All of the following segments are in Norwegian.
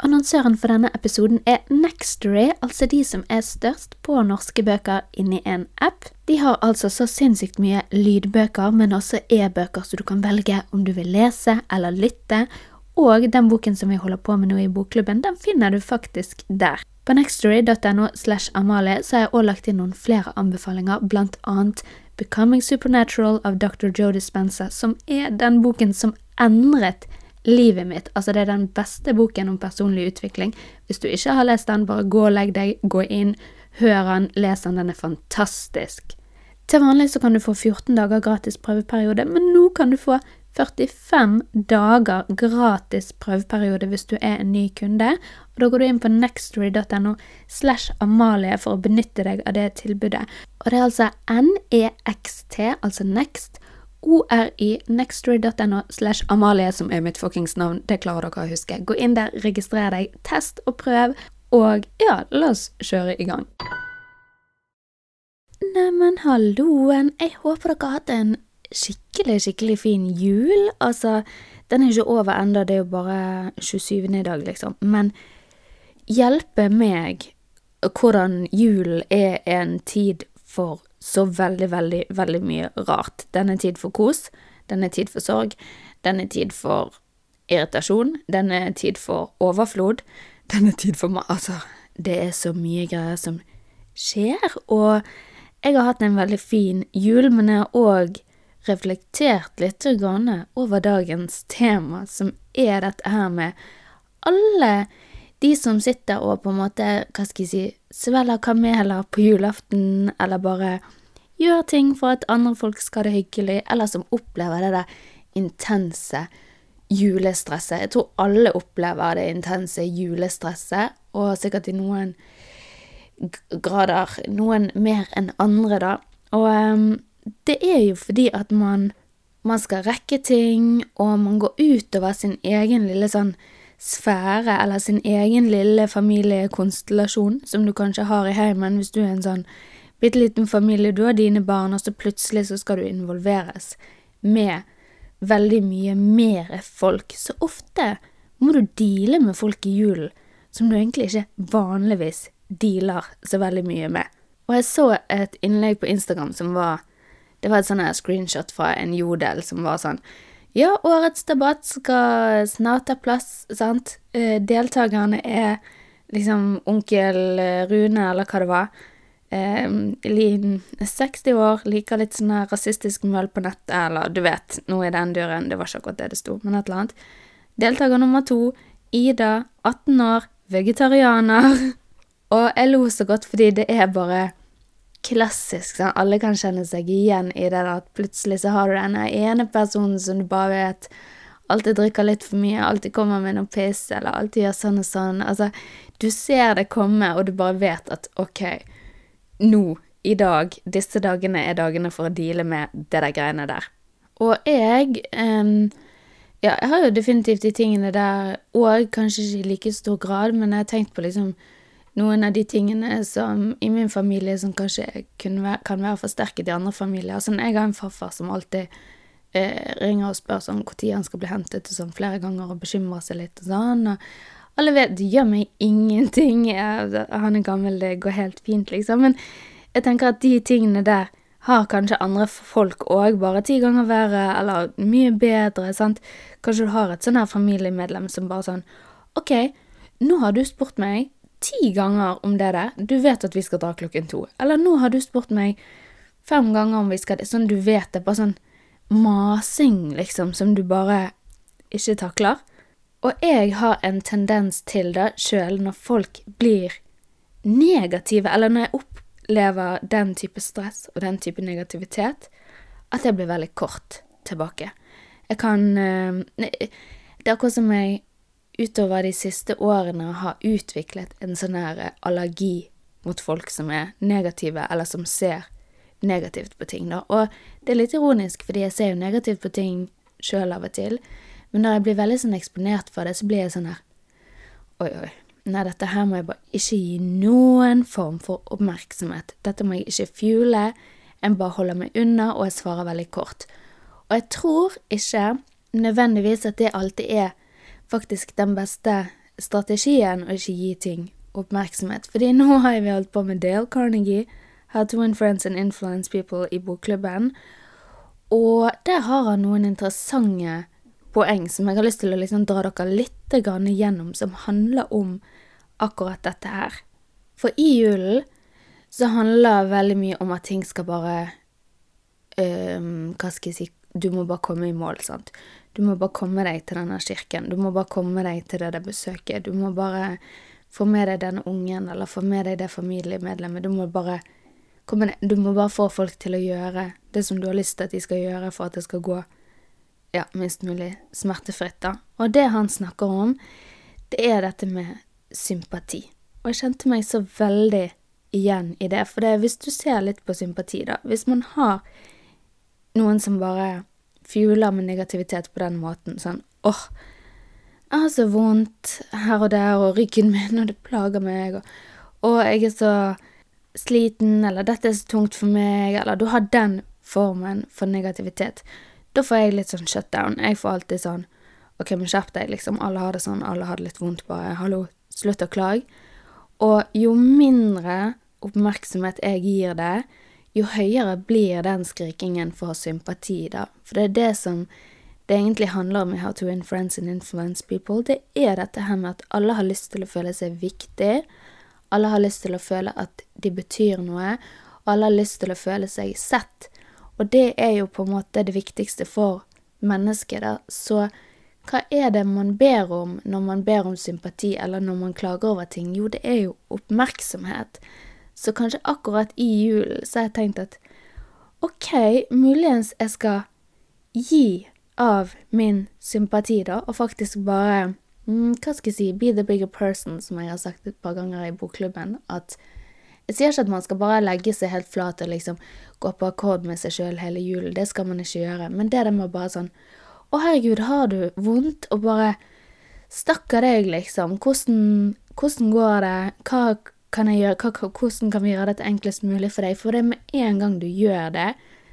Annonsøren for denne episoden er Nextory, altså de som er størst på norske bøker inni en app. De har altså så sinnssykt mye lydbøker, men også e-bøker, så du kan velge om du vil lese eller lytte. Og den boken som vi holder på med nå i bokklubben, den finner du faktisk der. På nextory.no slash Amalie så har jeg også lagt inn noen flere anbefalinger, blant annet Becoming Supernatural av Dr. Joe Dispenza, som er den boken som endret livet mitt. Altså, det er den beste boken om personlig utvikling. Hvis du ikke har lest den, bare gå og legg deg, gå inn, hør den, les den, den er fantastisk. Til vanlig så kan du få 14 dager gratis prøveperiode, men nå kan du få 45 dager gratis prøveperiode hvis du er en ny kunde. Og Da går du inn på nextory.no slash Amalie for å benytte deg av det tilbudet. Og det er altså NEXT, altså Next, ORI, nextory.no slash Amalie, som er mitt fuckings navn. Det klarer dere å huske. Gå inn der, registrer deg, test og prøv, og ja, la oss kjøre i gang. Neimen, halloen. Jeg håper dere har hatt en skikkelig, skikkelig fin jul. Altså, den er ikke over ennå, det er jo bare 27. i dag, liksom. Men hjelpe meg hvordan julen er en tid for så veldig, veldig, veldig mye rart. Den er tid for kos, den er tid for sorg, den er tid for irritasjon, den er tid for overflod, den er tid for Altså, det er så mye greier som skjer, og jeg har hatt en veldig fin jul, men jeg har òg reflektert litt over dagens tema, som er dette her med alle de som sitter og på en måte, hva skal jeg si, svelger kameler på julaften, eller bare gjør ting for at andre folk skal ha det hyggelig, eller som opplever det der intense julestresset. Jeg tror alle opplever det intense julestresset, og sikkert i noen grader noen mer enn andre, da. Og um, det er jo fordi at man, man skal rekke ting, og man går utover sin egen lille sånn sfære, eller sin egen lille familiekonstellasjon, som du kanskje har i heimen hvis du er en sånn bitte liten familie, du har dine barn, og så plutselig så skal du involveres med veldig mye mer folk. Så ofte må du deale med folk i julen som du egentlig ikke vanligvis dealer så veldig mye med. Og jeg så et innlegg på Instagram som var Det var et sånn screenshot fra en jodel som var sånn ja, årets debatt skal snart ta plass, sant. Eh, deltakerne er liksom onkel eh, Rune, eller hva det var. Eh, 60 år, liker litt sånn rasistisk møll på nettet, eller du vet, noe i den duren. Det var ikke akkurat det det sto, men et eller annet. Deltaker nummer to, Ida, 18 år, vegetarianer. Og jeg lo så godt fordi det er bare klassisk. Sånn. Alle kan kjenne seg igjen i det at plutselig så har du denne ene personen som du bare vet alltid drikker litt for mye, alltid kommer med noe piss, eller alltid gjør sånn og sånn. Altså, du ser det komme, og du bare vet at ok, nå, i dag, disse dagene er dagene for å deale med det der greiene der. Og jeg um, Ja, jeg har jo definitivt de tingene der òg, kanskje ikke i like stor grad, men jeg har tenkt på liksom noen av de tingene som i min familie som kanskje være, kan være forsterket i andre familier. Sånn, jeg har en farfar som alltid eh, ringer og spør sånn når han skal bli hentet og sånn flere ganger og bekymrer seg litt og sånn. og alle vet det gjør meg ingenting. Jeg, han er gammel, det går helt fint, liksom. Men jeg tenker at de tingene der har kanskje andre folk òg, bare ti ganger verre, eller mye bedre, sant. Kanskje du har et sånn her familiemedlem som bare sånn OK, nå har du spurt meg ti ganger om det der. Du vet at vi skal dra klokken to. Eller nå har du spurt meg fem ganger om vi skal det. Sånn du vet det. Bare sånn masing, liksom, som du bare ikke takler. Og jeg har en tendens til det sjøl når folk blir negative, eller når jeg opplever den type stress og den type negativitet, at jeg blir veldig kort tilbake. Jeg kan eh, Det er akkurat som jeg utover de siste årene har utviklet en sånn her allergi mot folk som er negative, eller som ser negativt på ting, da. Og det er litt ironisk, fordi jeg ser jo negativt på ting sjøl av og til, men når jeg blir veldig sånn eksponert for det, så blir jeg sånn her Oi, oi. Nei, dette her må jeg bare ikke gi noen form for oppmerksomhet. Dette må jeg ikke fuele. Jeg bare holder meg unna, og jeg svarer veldig kort. Og jeg tror ikke nødvendigvis at det alltid er faktisk den beste strategien å ikke gi ting oppmerksomhet. Fordi nå har vi holdt på med Dale Carnegie, How to Win Friends and Influence People i bokklubben. Og der har han noen interessante poeng som jeg har lyst til å liksom dra dere litt gjennom, som handler om akkurat dette her. For i julen så handler veldig mye om at ting skal bare um, Hva skal jeg si Du må bare komme i mål, sant. Du må bare komme deg til denne kirken. Du må bare komme deg til det der besøket. Du må bare få med deg denne ungen, eller få med deg det familiemedlemmet. Du må bare komme deg Du må bare få folk til å gjøre det som du har lyst til at de skal gjøre for at det skal gå ja, minst mulig smertefritt, da. Og det han snakker om, det er dette med sympati. Og jeg kjente meg så veldig igjen i det, for det, hvis du ser litt på sympati, da Hvis man har noen som bare fjuler med negativitet på den måten, sånn åh, jeg har så vondt her og der, og ryggen min, og det plager meg, og, og jeg er så sliten, eller dette er så tungt for meg, eller du har den formen for negativitet. Da får jeg litt sånn shutdown. Jeg får alltid sånn OK, men skjerp deg, liksom. Alle har det sånn, alle har det litt vondt, bare hallo, slutt å klage. Og jo mindre oppmerksomhet jeg gir det, jo høyere blir den skrikingen for sympati, da. For det er det som det egentlig handler om i How to Win Friends and Influence People. Det er dette her med at alle har lyst til å føle seg viktig. Alle har lyst til å føle at de betyr noe. Og alle har lyst til å føle seg sett. Og det er jo på en måte det viktigste for mennesket, da. Så hva er det man ber om når man ber om sympati, eller når man klager over ting? Jo, det er jo oppmerksomhet. Så kanskje akkurat i julen så har jeg tenkt at OK, muligens jeg skal gi av min sympati, da, og faktisk bare mm, Hva skal jeg si Be the bigger person, som jeg har sagt et par ganger i bokklubben. At jeg sier ikke at man skal bare legge seg helt flat og liksom gå på akkord med seg sjøl hele julen. Det skal man ikke gjøre. Men det der med bare sånn Å, herregud, har du vondt? Og bare Stakkar deg, liksom. Hvordan, hvordan går det? Hva kan gjøre? Hvordan kan vi gjøre dette enklest mulig for deg? For det med en gang du gjør det,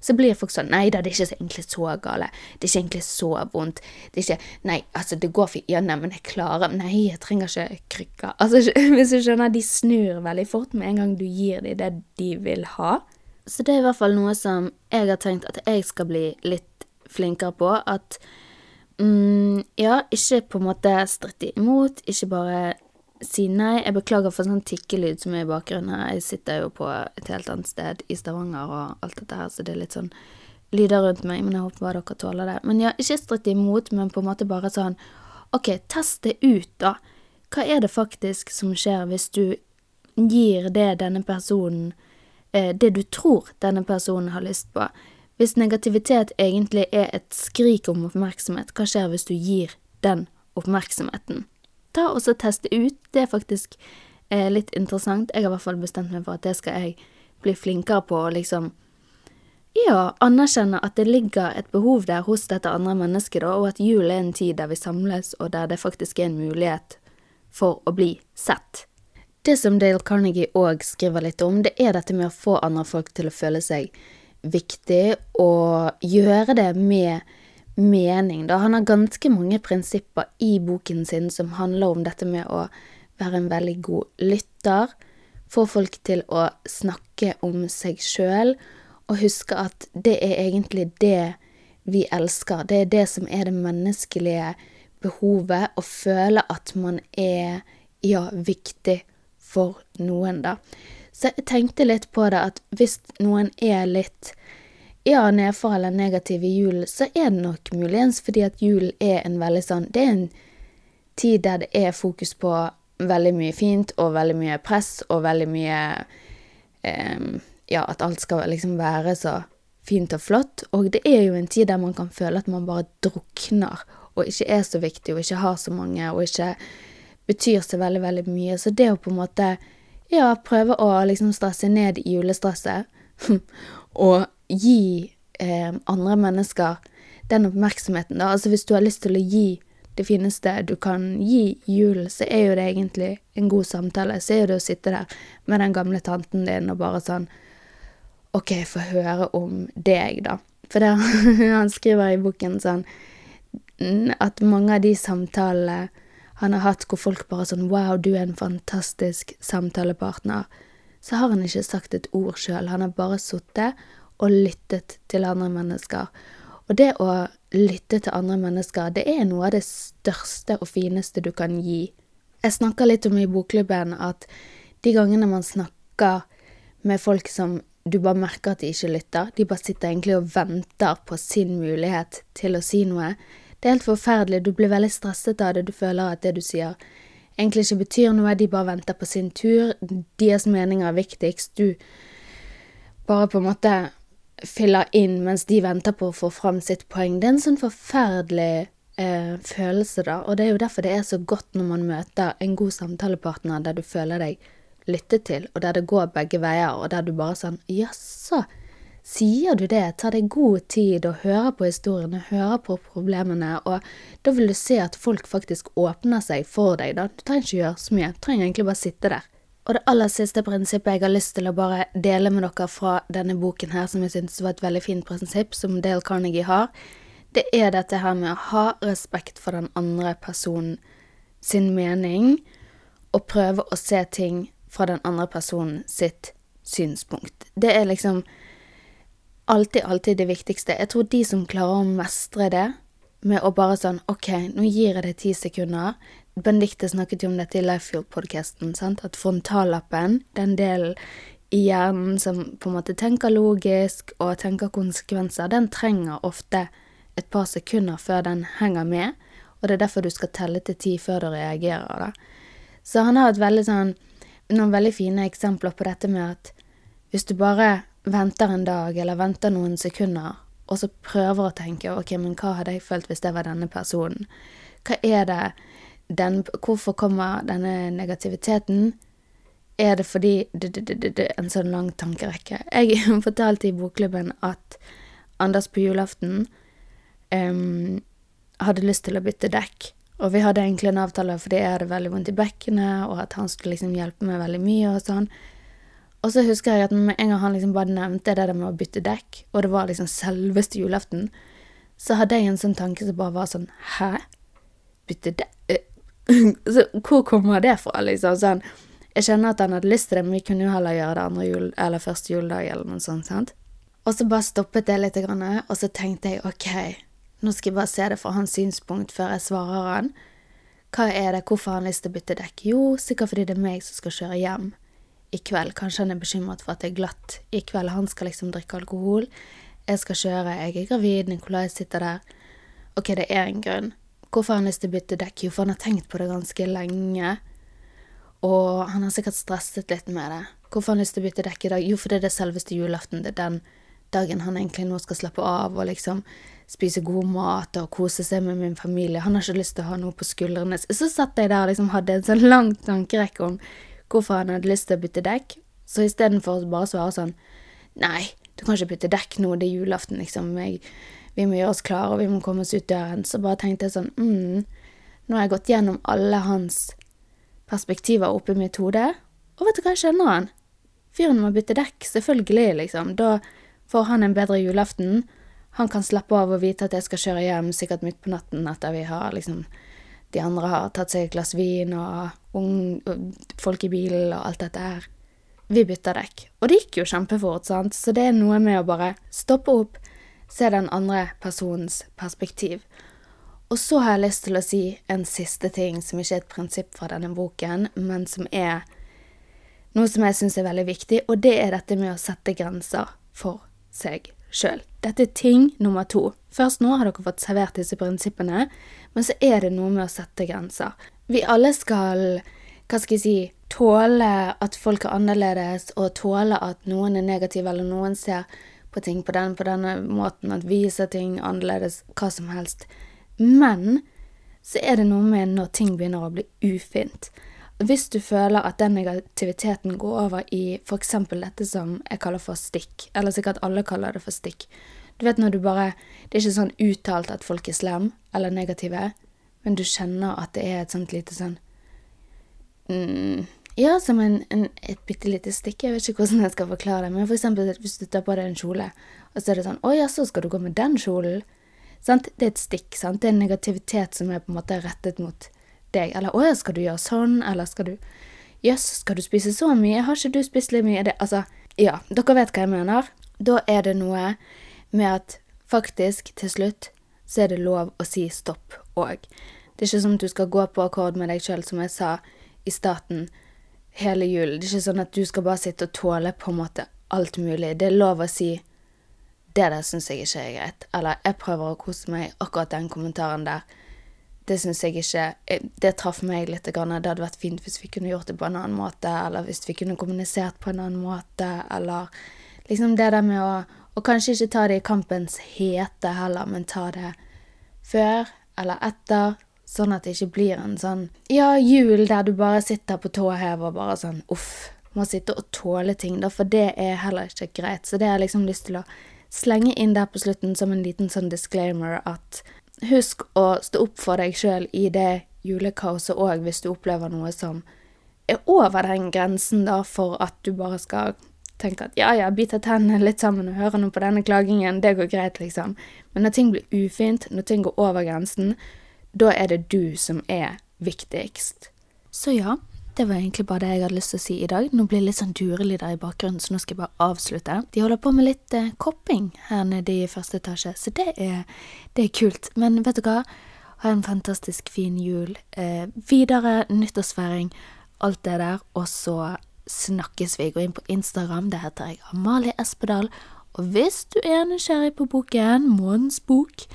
så blir folk sånn Nei da, det er ikke egentlig så gale. Det er ikke egentlig så vondt. Det er ikke Nei, altså, det går fint. Ja, nei, men jeg klarer Nei, jeg trenger ikke krykker. Altså, hvis du skjønner, de snur veldig fort med en gang du gir dem det de vil ha. Så det er i hvert fall noe som jeg har tenkt at jeg skal bli litt flinkere på. At mm, ja, ikke på en måte stritte imot, ikke bare si nei. Jeg beklager for sånn tikkelyd som er i bakgrunnen her. Jeg sitter jo på et helt annet sted i Stavanger og alt dette her, så det er litt sånn lyder rundt meg, men jeg håper bare dere tåler det. Men ja, ikke stritt imot, men på en måte bare sånn OK, test det ut, da. Hva er det faktisk som skjer hvis du gir det denne personen eh, Det du tror denne personen har lyst på? Hvis negativitet egentlig er et skrik om oppmerksomhet, hva skjer hvis du gir den oppmerksomheten? Ta og så teste ut. Det er faktisk eh, litt interessant. Jeg har i hvert fall bestemt meg for at det skal jeg bli flinkere på å liksom ja, anerkjenne at det ligger et behov der hos dette andre mennesket, da, og at jul er en tid der vi samles, og der det faktisk er en mulighet for å bli sett. Det som Dale Carnegie òg skriver litt om, det er dette med å få andre folk til å føle seg viktig, og gjøre det med mening, da. Han har ganske mange prinsipper i boken sin som handler om dette med å være en veldig god lytter, få folk til å snakke om seg sjøl, og huske at det er egentlig det vi elsker. Det er det som er det menneskelige behovet, å føle at man er, ja, viktig for noen, da. Så jeg tenkte litt på det at hvis noen er litt ja, nedfor eller negativ i julen, så er det nok muligens fordi at julen er en veldig sånn Det er en tid der det er fokus på veldig mye fint og veldig mye press og veldig mye um, Ja, at alt skal liksom være så fint og flott. Og det er jo en tid der man kan føle at man bare drukner og ikke er så viktig og ikke har så mange og ikke betyr så veldig, veldig mye. Så det å på en måte ja, prøve å liksom stresse ned julestresset og gi eh, andre mennesker den oppmerksomheten, da. Altså hvis du har lyst til å gi det fineste du kan gi jul, så er jo det egentlig en god samtale. Så er det å sitte der med den gamle tanten din og bare sånn OK, få høre om deg, da. For det, han skriver i boken sånn at mange av de samtalene han har hatt hvor folk bare sånn Wow, du er en fantastisk samtalepartner. Så har han ikke sagt et ord sjøl. Han har bare sittet og lyttet til andre mennesker. Og det å lytte til andre mennesker, det er noe av det største og fineste du kan gi. Jeg snakker litt om i bokklubben at de gangene man snakker med folk som du bare merker at de ikke lytter, de bare sitter egentlig og venter på sin mulighet til å si noe, det er helt forferdelig, du blir veldig stresset av det, du føler at det du sier egentlig ikke betyr noe, de bare venter på sin tur, deres mening er viktigst, du bare på en måte fyller inn mens de venter på å få fram sitt poeng. Det er en sånn forferdelig eh, følelse, da, og det er jo derfor det er så godt når man møter en god samtalepartner der du føler deg lyttet til, og der det går begge veier, og der du bare sånn jaså, Sier du det, tar deg god tid og hører på historiene, hører på problemene, og da vil du se at folk faktisk åpner seg for deg, da. Du trenger ikke gjøre så mye, du trenger egentlig bare sitte der. Og det aller siste prinsippet jeg har lyst til å bare dele med dere fra denne boken her, som jeg syntes var et veldig fint prinsipp, som Dale Carnegie har, det er dette her med å ha respekt for den andre personen sin mening, og prøve å se ting fra den andre personen sitt synspunkt. Det er liksom alltid, alltid det viktigste. Jeg tror de som klarer å mestre det, med å bare sånn OK, nå gir jeg det ti sekunder. Benedicte snakket jo om dette i Lifefield-podkasten, at frontallappen, den delen i hjernen som på en måte tenker logisk og tenker konsekvenser, den trenger ofte et par sekunder før den henger med, og det er derfor du skal telle til ti før du reagerer, da. Så han har veldig sånn, noen veldig fine eksempler på dette med at hvis du bare venter en dag, eller venter noen sekunder, og så prøver å tenke ok, men hva hadde jeg følt hvis det var denne personen? Hva er det den Hvorfor kommer denne negativiteten? Er det fordi det, det, det, En sånn lang tankerekke. Jeg fortalte i bokklubben at Anders på julaften um, hadde lyst til å bytte dekk. Og vi hadde egentlig en avtale fordi jeg hadde veldig vondt i bekkenet, og at han skulle liksom hjelpe meg veldig mye og sånn. Og så husker jeg at med en gang han liksom bare nevnte det der med å bytte dekk, og det var liksom selveste julaften, så hadde jeg en sånn tanke som bare var sånn Hæ? Bytte dekk? så hvor kommer det fra, liksom? Sånn. Jeg skjønner at han hadde lyst til det, men vi kunne jo heller gjøre det andre jul, eller første juledag, eller noe sånt, sant? Og så bare stoppet det litt, og så tenkte jeg OK, nå skal jeg bare se det fra hans synspunkt før jeg svarer han. Hva er det, hvorfor har han lyst til å bytte dekk? Jo, sikkert fordi det er meg som skal kjøre hjem i kveld. Kanskje han er bekymret for at det er glatt i kveld. Han skal liksom drikke alkohol. Jeg skal kjøre, jeg er gravid, Nikolai sitter der. Ok, det er en grunn. Hvorfor har han lyst til å bytte dekk? Jo, for han har tenkt på det ganske lenge. Og han har sikkert stresset litt med det. Hvorfor har han lyst til å bytte dekk i dag? Jo, fordi det er det selveste julaften. Det er den dagen han egentlig nå skal slappe av og liksom spise god mat og kose seg med min familie. Han har ikke lyst til å ha noe på skuldrene. Så satt jeg der og liksom hadde en sånn lang tankerekke om hvorfor han hadde lyst til å bytte dekk, så istedenfor å bare svare sånn Nei, du kan ikke bytte dekk nå, det er julaften, liksom. Jeg, vi må gjøre oss klare, og vi må komme oss ut døren. Så bare tenkte jeg sånn mm, Nå har jeg gått gjennom alle hans perspektiver oppi mitt hode, og vet du hva, jeg skjønner han. Fyren må bytte dekk, selvfølgelig, liksom. Da får han en bedre julaften. Han kan slappe av og vite at jeg skal kjøre hjem sikkert midt på natten etter vi har liksom De andre har tatt seg et glass vin og ung, folk i bilen og alt dette her. Vi bytter dekk. Og det gikk jo kjempefort, sant, så det er noe med å bare stoppe opp, se den andre personens perspektiv. Og så har jeg lyst til å si en siste ting som ikke er et prinsipp fra denne boken, men som er noe som jeg syns er veldig viktig, og det er dette med å sette grenser for seg sjøl. Dette er ting nummer to. Først nå har dere fått servert disse prinsippene, men så er det noe med å sette grenser vi alle skal, hva skal jeg si, tåle at folk er annerledes, og tåle at noen er negative, eller noen ser på ting på, den, på denne måten, at vi ser ting annerledes, hva som helst. Men så er det noe med når ting begynner å bli ufint. Hvis du føler at den negativiteten går over i f.eks. dette som jeg kaller for stikk, eller sikkert alle kaller det for stikk. Du vet når du bare Det er ikke sånn uttalt at folk er slem eller negative, men du kjenner at det er et sånt lite sånn mm, Ja, som en, en, et bitte lite stikk. Jeg vet ikke hvordan jeg skal forklare det. Men for eksempel hvis du tar på deg en kjole, og så er det sånn Å ja, så skal du gå med den kjolen? Sant? Det er et stikk. sant? Det er en negativitet som er på en måte rettet mot deg. Eller 'Å ja, skal du gjøre sånn?' Eller skal du 'Jøss, skal du spise så mye? Har ikke du spist litt mye?' Det, altså, ja, dere vet hva jeg mener. Da er det noe med at faktisk, til slutt, så er det lov å si stopp òg. Det er ikke sånn at du skal gå på akkord med deg sjøl, som jeg sa i starten, hele julen. Det er ikke sånn at du skal bare sitte og tåle på en måte alt mulig. Det er lov å si det der syns jeg ikke er greit. Eller jeg prøver å kose meg. Akkurat den kommentaren der. Det syns jeg ikke Det traff meg litt. Det hadde vært fint hvis vi kunne gjort det på en annen måte, eller hvis vi kunne kommunisert på en annen måte, eller liksom det der med å Og kanskje ikke ta det i kampens hete heller, men ta det før eller etter, sånn at det ikke blir en sånn ja, jul der du bare sitter på tå hev og bare sånn uff, må sitte og tåle ting, da, for det er heller ikke greit. Så det har jeg liksom lyst til å slenge inn der på slutten som en liten sånn disclaimer at husk å stå opp for deg sjøl i det julekaoset òg, hvis du opplever noe som er over den grensen, da, for at du bare skal tenke at ja, ja, bite tennene litt sammen og høre noe på denne klagingen, det går greit, liksom. Men når ting blir ufint, når ting går over grensen, da er det du som er viktigst. Så ja, det var egentlig bare det jeg hadde lyst til å si i dag. Nå blir det litt sånn durelyder i bakgrunnen, så nå skal jeg bare avslutte. De holder på med litt eh, kopping her nede i første etasje, så det er, det er kult. Men vet du hva? Ha en fantastisk fin jul. Eh, videre nyttårsfeiring, alt det der. Og så snakkes vi. Gå inn på Instagram, det heter jeg Amalie Espedal. Og hvis du er nysgjerrig på boken, Månens bok,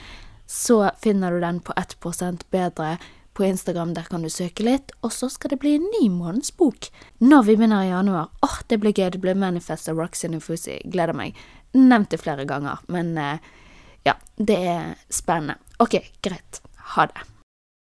så finner du den på 1% bedre på Instagram. Der kan du søke litt. Og så skal det bli en ny månedsbok når vi begynner i januar. Åh, oh, det blir gøy. Det blir Manifest av Roxy Nufusi. Gleder meg. Nevnt det flere ganger, men uh, ja, det er spennende. Ok, greit. Ha det.